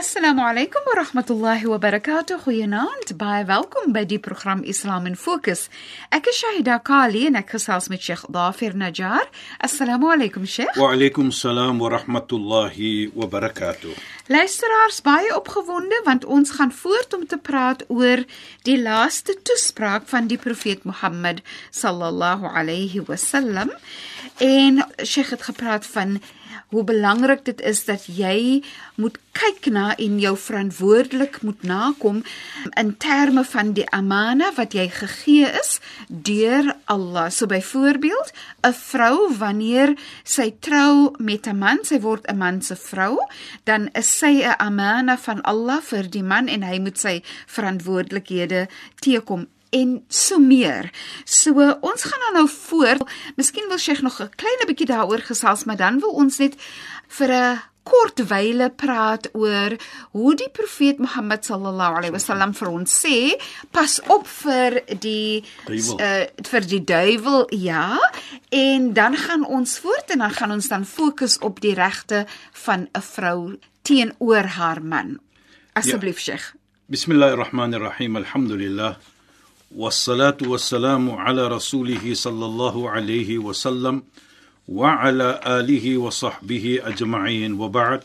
Assalamu alaykum wa rahmatullahi wa barakatuh. Goeienaand. Baie welkom by die program Islam in Fokus. Ek is Shahida Kali en ek gesels met Sheikh Dafir Najjar. Assalamu alaykum Sheikh. Wa alaykum salaam wa rahmatullahi wa barakatuh. Luisteraars baie opgewonde want ons gaan voort om te praat oor die laaste toespraak van die profeet Mohammed sallallahu alayhi wasallam. En Sheikh het gepraat van hoe belangrik dit is dat jy moet kyk na en jou verantwoordelik moet nakom in terme van die amana wat jy gegee is deur Allah. So byvoorbeeld, 'n vrou wanneer sy trou met 'n man, sy word 'n man se vrou, dan is sy 'n amana van Allah vir die man en hy moet sy verantwoordelikhede teekom en so meer. So ons gaan dan nou voort. Miskien wil Sheikh nog 'n klein bietjie daaroor gesels, maar dan wil ons net vir 'n kort wyle praat oor hoe die profeet Mohammed sallallahu alaihi wasallam vir ons sê pas op vir die uh, vir die duiwel ja en dan gaan ons voort en dan gaan ons dan fokus op die regte van 'n vrou teenoor haar man asseblief ja. Sheikh Bismillahirrahmanirrahim alhamdulillah والصلاة والسلام على رسوله صلى الله عليه وسلم وعلى آله وصحبه أجمعين. وبعد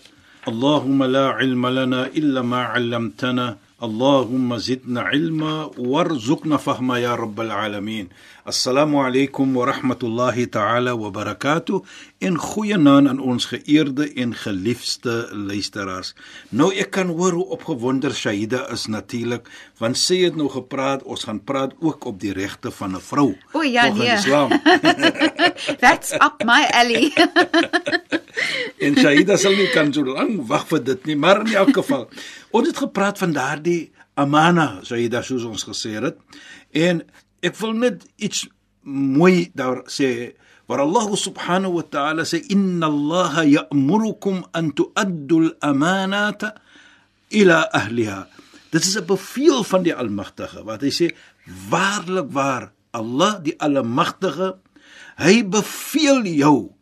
اللهم لا علم لنا إلا ما علمتنا اللهم زدنا علما وارزقنا فهما يا رب العالمين Assalamu alaykum wa rahmatullahi ta'ala wa barakatuh. En goeienaand aan ons geëerde en geliefde luisteraars. Nou ek kan hoor hoe opgewonder Shahida is natuurlik, want sy het nou gepraat, ons gaan praat ook op die regte van 'n vrou. O ja, nee. Islam. That's up my alley. en Shahida sal nie kan so lank wag vir dit nie, maar in elk geval, ons het gepraat van daardie amana, Shahida soos ons gesê het. En ek wil net iets mooi daar sê waar Allah subhanahu wa ta'ala sê inna Allah ya'murukum an tu'addu al-amanata ila ahliha dit is 'n bevel van die almagtige wat hy sê waarlik waar Allah die almagtige hy beveel jou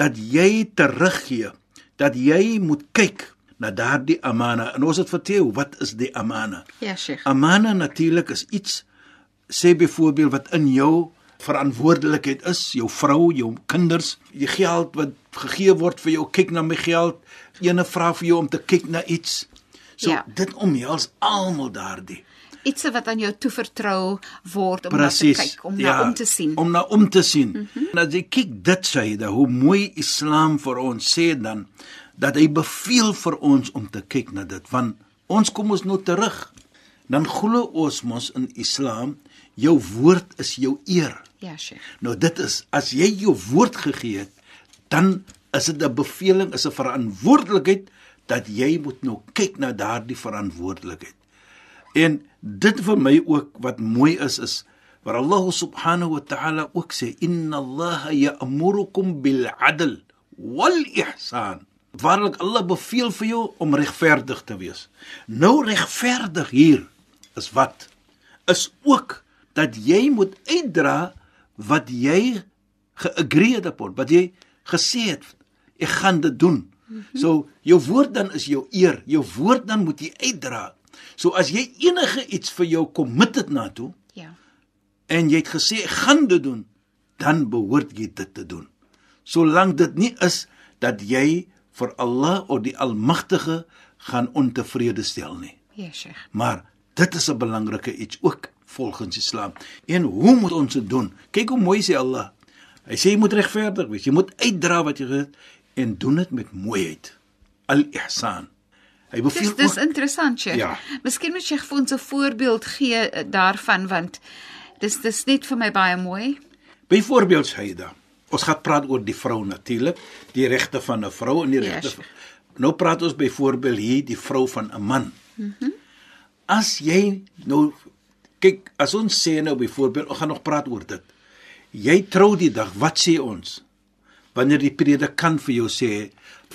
dat jy teruggee dat jy moet kyk na daardie amana en ons het vertel wat is die amana ja sheikh amana natuurlik is iets sê byvoorbeeld wat in jou verantwoordelikheid is, jou vrou, jou kinders, die geld wat gegee word vir jou, kyk na my geld, ene vra vir jou om te kyk na iets. So ja. dit omhels almal daardie iets wat aan jou toevertrou word om Precies, na te kyk, om ja, na om te sien. Om na om te sien. Mm -hmm. Nou jy kyk dit sê dat hoe mooi Islam vir ons sê dan dat hy beveel vir ons om te kyk na dit want ons kom ons nou terug. Dan glo ons mos in Islam jou woord is jou eer. Ja, Sheikh. Nou dit is as jy jou woord gegee het, dan is dit 'n beveling, is 'n verantwoordelikheid dat jy moet nou kyk na daardie verantwoordelikheid. En dit vir my ook wat mooi is is waar Allah subhanahu wa ta'ala ook sê inna Allah ya'murukum bil 'adl wal ihsan. Waarlik Allah beveel vir jou om regverdig te wees. Nou regverdig hier is wat is ook dat jy moet uitdra wat jy geagree het op, wat jy gesê het, ek gaan dit doen. -hmm. So jou woord dan is jou eer, jou woord dan moet jy uitdra. So as jy enige iets vir jou committed na toe, ja. En jy het gesê ek gaan dit doen, dan behoort jy dit te doen. Solank dit nie is dat jy vir Allah of die Almagtige gaan ontevrede stel nie. Ja, Sheikh. Maar dit is 'n belangrike iets ook volgens Islam. En hoe moet ons dit doen? Kyk hoe mooi sê Allah. Hy sê jy moet regverdig wees. Jy moet uitdra wat jy het en doen dit met mooiheid. Al-ihsan. Hy Dis beveel dis ook interessant, Sheikh. Ja. Miskien moet jy vir ons 'n voorbeeld gee eh, daarvan want dis dis net vir my baie mooi. byvoorbeeld Shaida. Ons gaan praat oor die vrou natuurlik, die regte van 'n vrou en die Ja, regte. Sheikh. nou praat ons byvoorbeeld hier die vrou van 'n man. Mhm. Mm as jy nou kyk, as ons sê nou byvoorbeeld, ons gaan nog praat oor dit. Jy trou die dag, wat sê ons? Wanneer die predikant vir jou sê,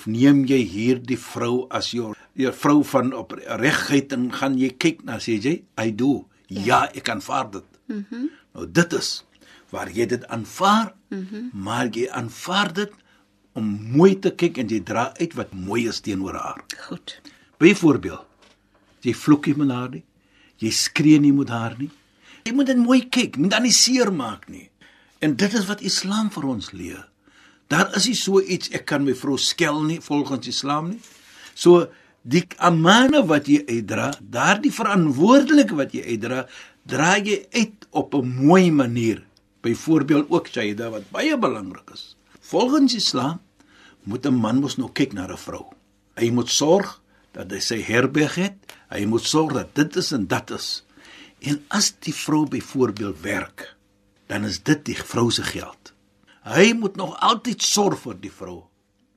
neem jy hierdie vrou as jou jou vrou van op regheid en gaan jy kyk na sê jy, I do. Ja, ja ek aanvaar dit. Mhm. Mm nou dit is waar jy dit aanvaar, mm maar jy aanvaar dit om mooi te kyk en jy dra uit wat mooi is teenoor haar. Goed. Byvoorbeeld, jy vloek nie met haar nie. Jy skree nie met haar nie. Jy moet dit mooi kyk, moet dan nie seer maak nie. En dit is wat Islam vir ons leer. Daar is nie so iets ek kan my vrou skel nie volgens Islam nie. So die amana wat jy uitdra, daardie verantwoordelikheid wat jy uitdra, dra jy uit op 'n mooi manier. Byvoorbeeld ook Shaida wat baie belangrik is. Volgens Islam moet 'n man mos nou kyk na 'n vrou. Hy moet sorg dat hy sy herberg het. Hy moet sorg dat dit is en dat is. En as die vrou byvoorbeeld werk, dan is dit die vrou se geld. Hy moet nog altyd sorg vir die vrou.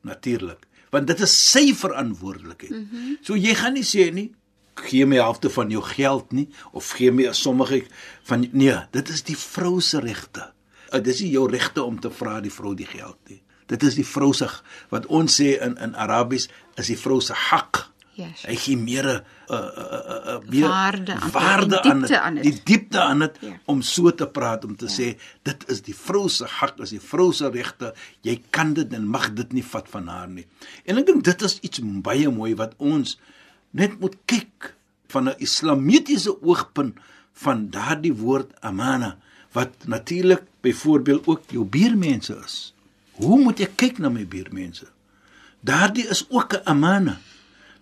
Natuurlik, want dit is sy verantwoordelikheid. Mm -hmm. So jy gaan nie sê nie gee my helfte van jou geld nie of gee my 'n sommige van nee, dit is die vrou se regte. Dit is nie jou regte om te vra die vrou die geld nie. Dit is die vrou se wat ons sê in in Arabies is die vrou se hak. Yes. Hy gee meer 'n 'n 'n 'n meer Waarde aan- waarde aan diepte aan dit, dit. die diepte aan dit Ja. om so te praat om te sê dit is die vrou se hak, is die vrou se regte. Jy kan dit en mag dit nie vat van haar nie. En ek dink dit is iets baie mooi wat ons net moet kyk van 'n islamitiese oogpunt van daardie woord amana wat natuurlik byvoorbeeld ook jou buurmense is. Hoe moet ek kyk na my buurmense? Daardie is ook 'n amana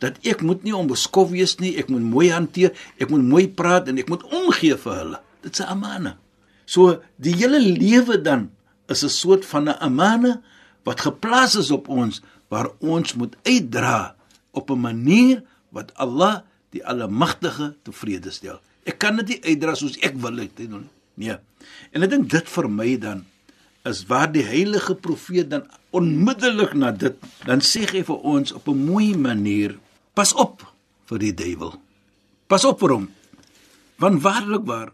dat ek moet nie onbeskof wees nie, ek moet mooi hanteer, ek moet mooi praat en ek moet omgee vir hulle. Dit's 'n amana. So die hele lewe dan is 'n soort van 'n amana wat geplaas is op ons waar ons moet uitdra op 'n manier wat Allah die Almagtige tevrede stel. Ek kan dit nie uitdra soos ek wil dit doen nie. Nee. En ek dink dit vir my dan is waar die heilige profeet dan onmiddellik na dit dan sê hy vir ons op 'n mooi manier pas op vir die duiwel. Pas op vir hom. Want waarlik waar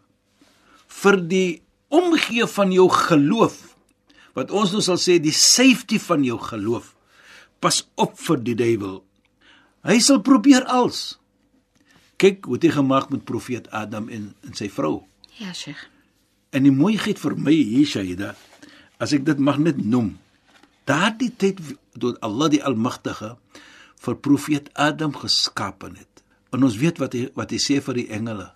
vir die omgee van jou geloof wat ons nou sal sê die safety van jou geloof pas op vir die duiwel. Hy sal probeer als. Kyk hoe dit gemaak met profeet Adam en, en sy vrou. Ja, Sheikh. En die mooiheid vir my hier Shaida, as ek dit mag net noem, daardie tyd tot Allah die Almagtige vir profeet Adam geskaap het. En ons weet wat hy wat hy sê vir die engele.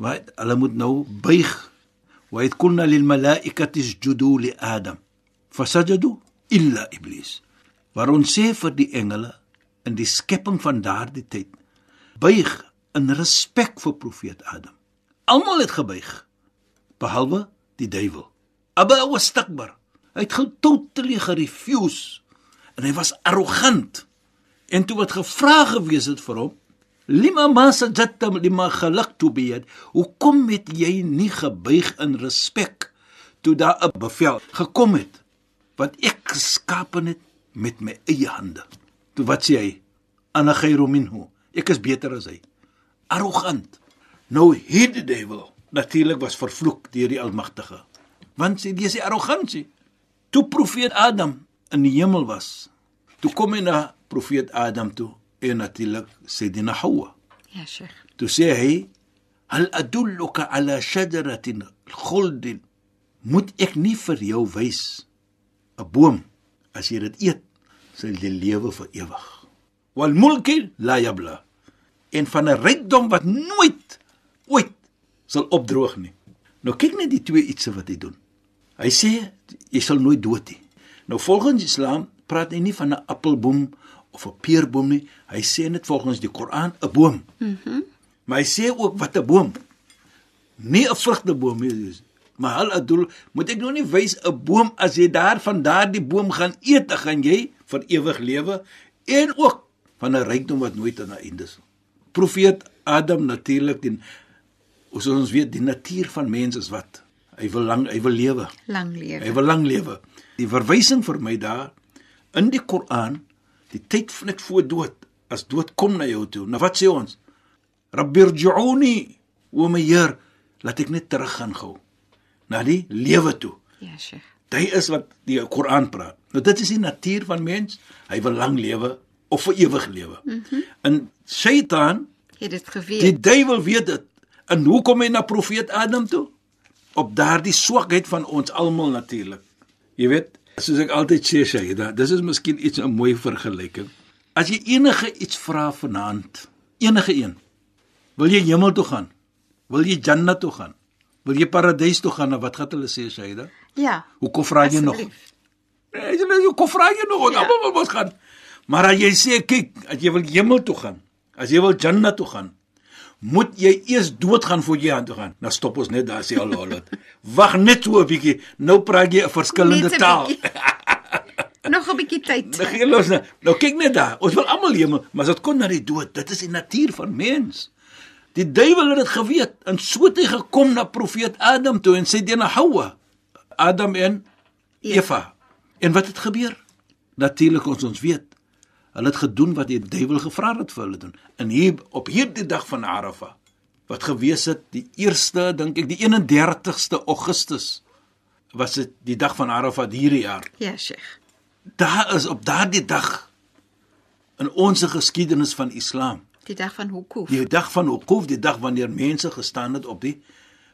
Wat hulle moet nou buig. Wa id kunna lil malaikati isjudu li Adam. Fasajadu illa iblis. Waar ons sê vir die engele in die skepping van daardie tyd buig in respek vir profeet Adam. Almal het gebuig behalwe die duiwel. Aba wastakbar. Hy het totally gerefuse en hy was arrogant. En toe wat gevra gewees het vir hom, lima ma sajadta lima khalaqtu biyad, hoekom het jy nie gebuig in respek toe daar 'n bevel gekom het wat ek geskaap het met my eie hande. Toe wat sê hy? Ana khairu minhu. Ek is beter as hy. Arrogant. Nou hierdie duiwel natuurlik was vervloek deur die Almagtige. Want sy dis die arrogansie. Toe profeet Adam in die hemel was, toe kom hy na profeet Adam toe en natuurlik sê die na Hawa. Ja, Sheikh. Toe sê hy: "Hal adulluka ala shajaratin khuld?" Moet ek nie vir jou wys 'n boom as jy dit eet, sal jy lewe vir ewig. Wal mulki la yabla. En van 'n rykdom wat nooit ooit sal opdroog nie. Nou kyk net die twee ietsie wat hy doen. Hy sê jy sal nooit dood nie. Nou volgens Islam praat hy nie van 'n appelboom of 'n peerboom nie. Hy sê net volgens die Koran 'n boom. Mhm. Mm maar hy sê ook wat 'n boom. Nie 'n vrugteboom nie. Maar hal adul, moet ek nou nie wys 'n boom as jy daar van daardie boom gaan eet, dan gaan jy vir ewig lewe en ook van 'n rykdom wat nooit aan 'n einde is. Profeet Adam natuurlik die soos ons weet die natuur van mens is wat hy wil lang hy wil lewe. Lang lewe. Hy wil lang lewe. Die verwysing vir my daar in die Koran, die tyd net voor dood, as dood kom na jou toe. Nou wat sê ons? Rabbirji'uni, o my Heer, laat ek net teruggaan gou na die lewe toe. Ja, Sheikh. Dit is wat die Koran praat. Nou dit is die natuur van mens. Hy wil lang lewe of vir ewig lewe. Mm -hmm. En Satan, het dit geweet. die duiwel weet dit. En hoe kom hy na profeet Adam toe? Op daardie swakheid van ons almal natuurlik. Jy weet, soos ek altyd sê, Shaida, dis is miskien iets 'n mooi vergelyking. As jy enige iets vra vanaand, enige een, wil jy hemel toe gaan? Wil jy Jannah toe gaan? Wil jy paradys toe gaan? Wat gaan hulle sê, Shaida? Ja. Hoekom vra jy nog? Nee, jy nou hoekom vra jy nog? Ja. almal wil mos gaan. Maar as jy sê, kyk, as jy wil hemel toe gaan, as jy wil Jannah toe gaan, moet jy eers doodgaan voor jy aan toe gaan. Nou stop ons net daar sê al al. Wag net so 'n bietjie. Nou praat jy 'n verskillende Net taal. Nog 'n bietjie tyd. Nou gee los nou. Nou kyk net daar. Ons wil almal hemel, maar dit kom na die dood, dit is die natuur van mens. Die duiwel het dit geweet en so het hy gekom na profeet Adam toe en sê teen Hawa, Adam en Eva. En wat het gebeur? Natuurlik ons ons weet. Hulle het gedoen wat die duiwel gevra het vir hulle doen. En hier op hierdie dag van Arafah wat gewees het die eerste dink ek die 31ste Augustus was dit die dag van Arafah hierdie jaar Ja, Sheikh. daar is op daardie dag in ons geskiedenis van Islam, Die dag van Hukuf. die dag van Uquf, die dag wanneer mense gestaan het op die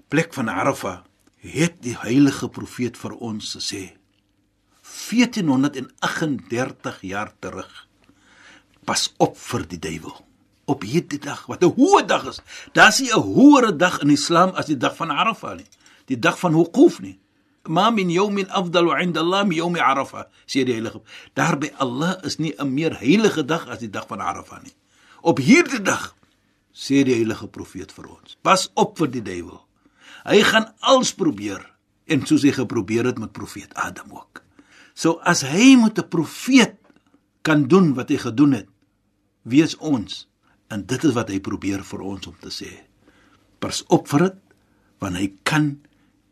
plek van Arafah, het die heilige profeet vir ons gesê 1438 jaar terug. Pas op vir die duiwel. Op hierdie dag wat 'n hoë dag is. Daar's nie 'n hoëre dag in Islam as die dag van Arafah nie. Die dag van Uquf nie. Ma min yawmin afdalu 'inda Allah min yawmi Arafah, sê die heilige. Daar by Allah is nie 'n meer heilige dag as die dag van Arafah nie. Op hierdie dag sê die heilige profeet vir ons: Pas op vir die duiwel. Hy gaan alles probeer en soos hy geprobeer het met profeet Adam ook. So as hy met 'n profeet kan doen wat hy gedoen het, wie is ons? En dit is wat hy probeer vir ons om te sê. Pas op vir dit want hy kan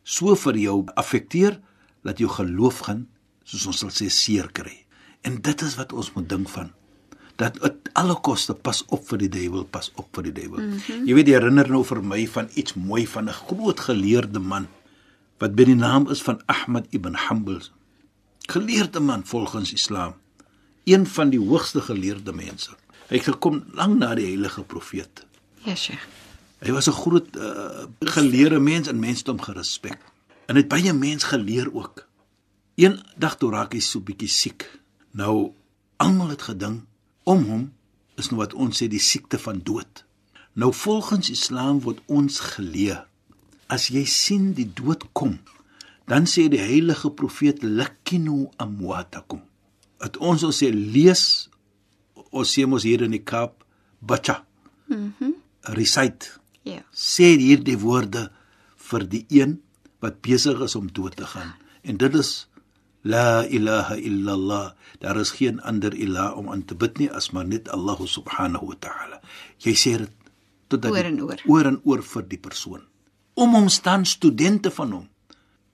so vir jou affekteer dat jou geloof gaan soos ons sal sê seer kry. En dit is wat ons moet dink van dat at alle koste pas op vir die duiwel, pas op vir die duiwel. Mm -hmm. Jy weet, jy herinner nou vir my van iets mooi van 'n groot geleerde man wat by die naam is van Ahmad ibn Hanbal. Geleerde man volgens Islam. Een van die hoogste geleerde mense. Hy het gekom lank na die heilige profeet. Ja, Sheikh. Hy was 'n groot uh, geleerde mens en mensdom gerespek. En hy het baie mens geleer ook. Eendag toe raak hy so bietjie siek. Nou almal het gedink om hom is nou wat ons sê die siekte van dood. Nou volgens Islam word ons geleer as jy sien die dood kom, dan sê die heilige profeet lakinu amwatakum. Dat ons ons sê lees ons sê mos hier in die Kaap bacha. Mhm. Mm recite Ja. sê hierdie woorde vir die een wat besig is om dood te gaan. En dit is la ilaha illallah. Daar is geen ander ilah om aan te bid nie as maar net Allah subhanahu wa ta'ala. Jy sê dit totdat Oor die- en oor. oor en oor vir die persoon. Om hom staan studente van hom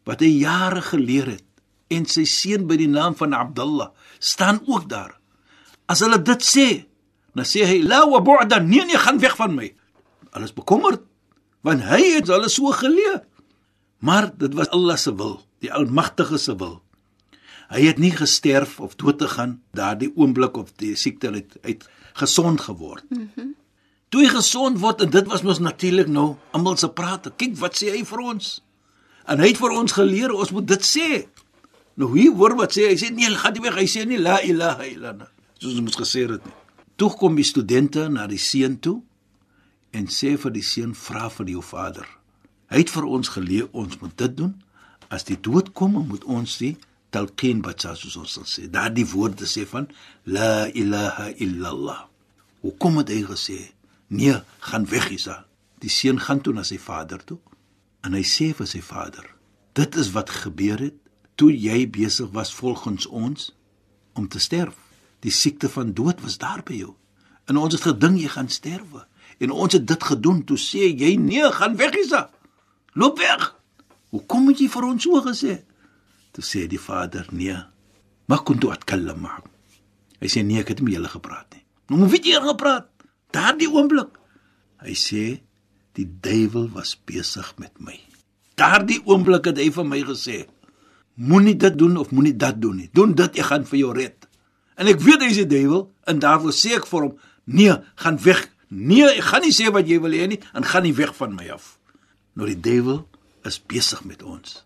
wat hy jare geleer het en sy seun by die naam van Abdullah staan ook daar. As hulle dit sê, dan sê hy la wa bu'da nee nee gaan weg van my. Alles bekommerd want hy het hulle so geleer. Maar dit was Allah se wil, die Almagtige se wil. Hy het nie gesterf of dood te gaan daardie oomblik of die siekte het uit gesond geword. Mhm. Mm Toe hy gesond word en dit was mos natuurlik nou almal se prate. Kyk wat sê hy vir ons. En hy het vir ons geleer ons moet dit sê. Nou hier hoor wat sê hy sê nee, gaan nie weg. Hy sê nie la ilaha illallah soos ons gesê het nie. Toe kom die studente na die seun toe en sê vir die seun vra vir jou vader. Hy het vir ons geleer ons moet dit doen. As die dood kom, moet ons die talqin bacha soos ons sê. Daardie woorde sê van la ilaha illallah. Hoe kom dit hy gesê? Nee, gaan weg Isa. Die seun gaan toe na sy vader toe en hy sê vir sy vader: "Dit is wat gebeur het toe jy besig was volgens ons om te sterf. Die siekte van dood was daar by jou. En ons het gedink jy gaan sterwe. En ons het dit gedoen toe sê jy nee, gaan weg Isa. Loop weg. Hoekom het jy vir ons so gesê? Toe sê die vader nee. Maar kon toe atkallam maak. Hy sê nee, ek het met julle gepraat nie. Nou moet jy hier gepraat. Daardie oomblik. Hy sê die duiwel was besig met my. Daardie oomblik het hy vir my gesê: Moenie dit doen of moenie dat doen nie. Doen dit, ek gaan vir jou red. En ek weet hy is die duiwel en daarvoor sê ek vir hom: Nee, gaan weg. Nee, ek gaan nie sê wat jy wil hê nie en gaan nie weg van my af. Nou die duiwel is besig met ons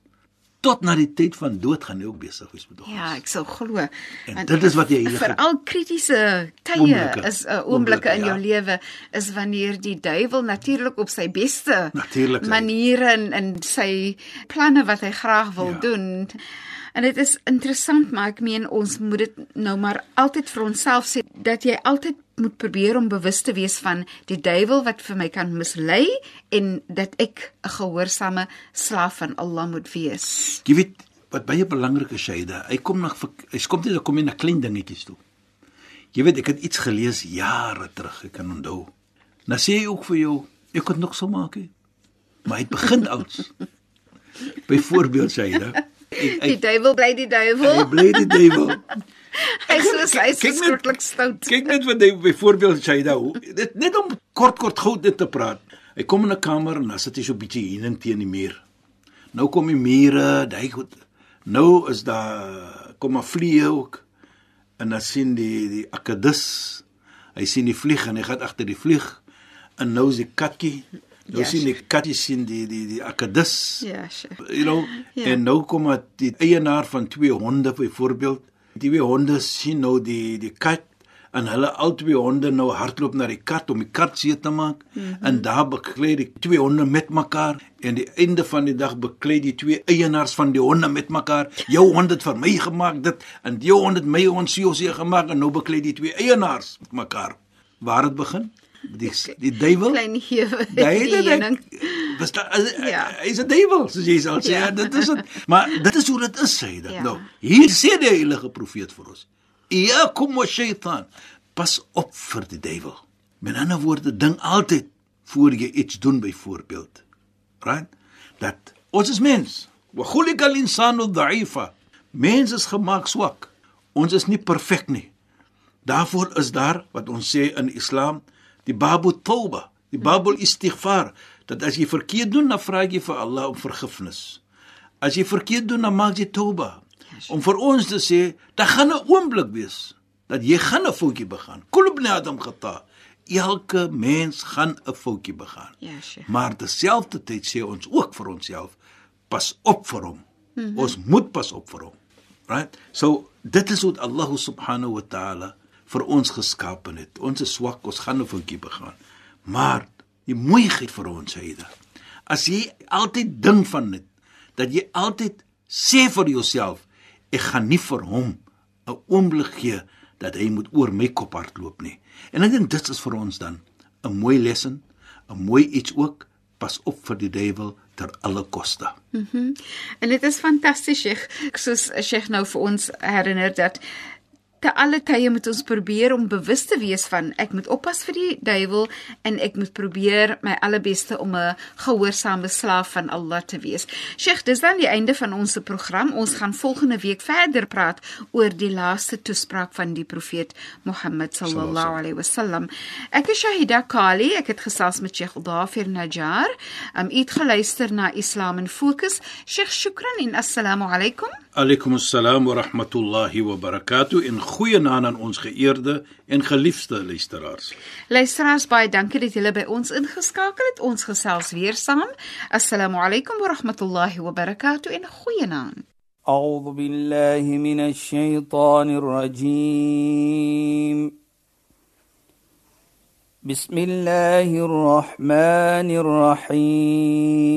tot na die tyd van dood gaan hy ook besig wees met ons. Ja, ek sou glo. En dit is wat jy heilige veral kritiese tye Oomblikke. is 'n uh, oomblikke in Oomblikke, jou lewe is wanneer die duiwel natuurlik op sy beste Natuurlik, maniere en en sy planne wat hy graag wil Ja. doen. En dit is interessant, maar ek meen ons moet dit nou maar altyd vir onsself sê dat jy altyd moet probeer om bewus te wees van die duiwel wat vir my kan mislei en dat ek 'n gehoorsame slaaf van Allah moet wees. Jy weet wat baie belangrik is Shaida. Hy kom na hy kom net kom in na klein dingetjies toe. Jy weet ek het iets gelees jare terug, ek kan onthou. Nou sê hy ook vir jou, ek kan nog so maak. He. Maar hy het begin ouds. Byvoorbeeld Shaida. Die duiwel bly die hy duiwel. bly die duiwel. Hy is so hy is skrikkelik stout. Kyk net wat hy byvoorbeeld Shaida, hoe- dit net om kort kort gou dit te praat. Hy kom in 'n kamer en dan sit hy so 'n bietjie hiening teen die muur. Nou kom die mure, hy goed. Nou is daar kom 'n vlieg ook en dan sien die die akkedus. Hy sien die vlieg en hy gaan agter die vlieg. En nou is die katjie. Nou Ja, sien die katjie sien die die die akkedus. Ja, sure. You know, Ja. ja. en nou kom dit die eienaar van twee honde byvoorbeeld. Die twee honde sien nou die die kat en hulle al twee honde nou hardloop na die kat om die kat seer te maak mm -hmm. en daar beklei die twee honde met mekaar en die einde van die dag beklei die twee eienaars van die honde met mekaar. Jou hond het vir my gemaak dit en jou hond het my hond seer seer gemaak en nou beklei die twee eienaars met mekaar. Waar het begin? Die die duiwel Klein hewe. Die dit heuning. was da Ja. hy's 'n duiwel soos jy sal sê. Ja. Ja. Dit is dit. Maar dit is hoe dit is sê dit. Ja. Ja. Nou, hier sê die heilige profeet vir ons. Iyakum wa shaytan. Pas op vir die duiwel. Met ander woorde, dink altyd voor jy iets doen byvoorbeeld. Right? Dat ons is mens. Wa khuliqa al-insanu dha'ifa. Mens is gemaak swak. Ons is nie perfek nie. Daarvoor is daar wat ons sê in Islam, die babu tauba, die babu istighfar, dat as jy verkeerd doen, dan vra jy vir Allah om vergifnis. As jy verkeerd doen, dan maak jy tauba. Om vir ons te sê, daar gaan 'n oomblik wees dat jy gaan 'n foutjie begaan. Kul ibn Adam khata. Elke mens gaan 'n foutjie begaan. Ja, sure. Maar terselfdertyd sê ons ook vir onsself, pas op vir hom. Mm -hmm. Ons moet pas op vir hom. Right? So dit is wat Allah subhanahu wa ta'ala vir ons geskaap het. Ons is swak, ons gaan 'n foutjie begaan. Maar die mooiheid vir ons hyde. As jy altyd dink van dit, dat jy altyd sê vir jouself, ek gaan nie vir hom 'n oomblik gee dat hy moet oor my kop hardloop nie. En ek dink dit is vir ons dan 'n mooi lessen, 'n mooi iets ook, pas op vir die duiwel ter alle koste. En dit is fantasties, Sheikh. Soos Sheikh nou vir ons herinner dat te alle tye moet ons probeer om bewus te wees van ek moet oppas vir die duiwel en ek moet probeer my allerbeste om 'n gehoorsame slaaf van Allah te wees. Sheikh, dis dan die einde van ons program. Ons gaan volgende week verder praat oor die laaste toespraak van die profeet Mohammed sallallahu alaihi wasallam. Ek is Shahida Kali. Ek het gesels met Sheikh Dafir Najjar. Um, u het geluister na Islam in Fokus. Sheikh, shukran en assalamu alaykum. Alaykum assalam wa rahmatullahi wa barakatuh en goeienaand aan ons geëerde en geliefde luisteraars. Luisteraars baie dankie dat julle by ons ingeskakel het. Ons gesels weer saam. Assalamu alaykum wa rahmatullahi wa barakatuh en goeienaand. A'udhu billahi minash shaitaanir rajiim. Bismillahir rahmanir rahiim.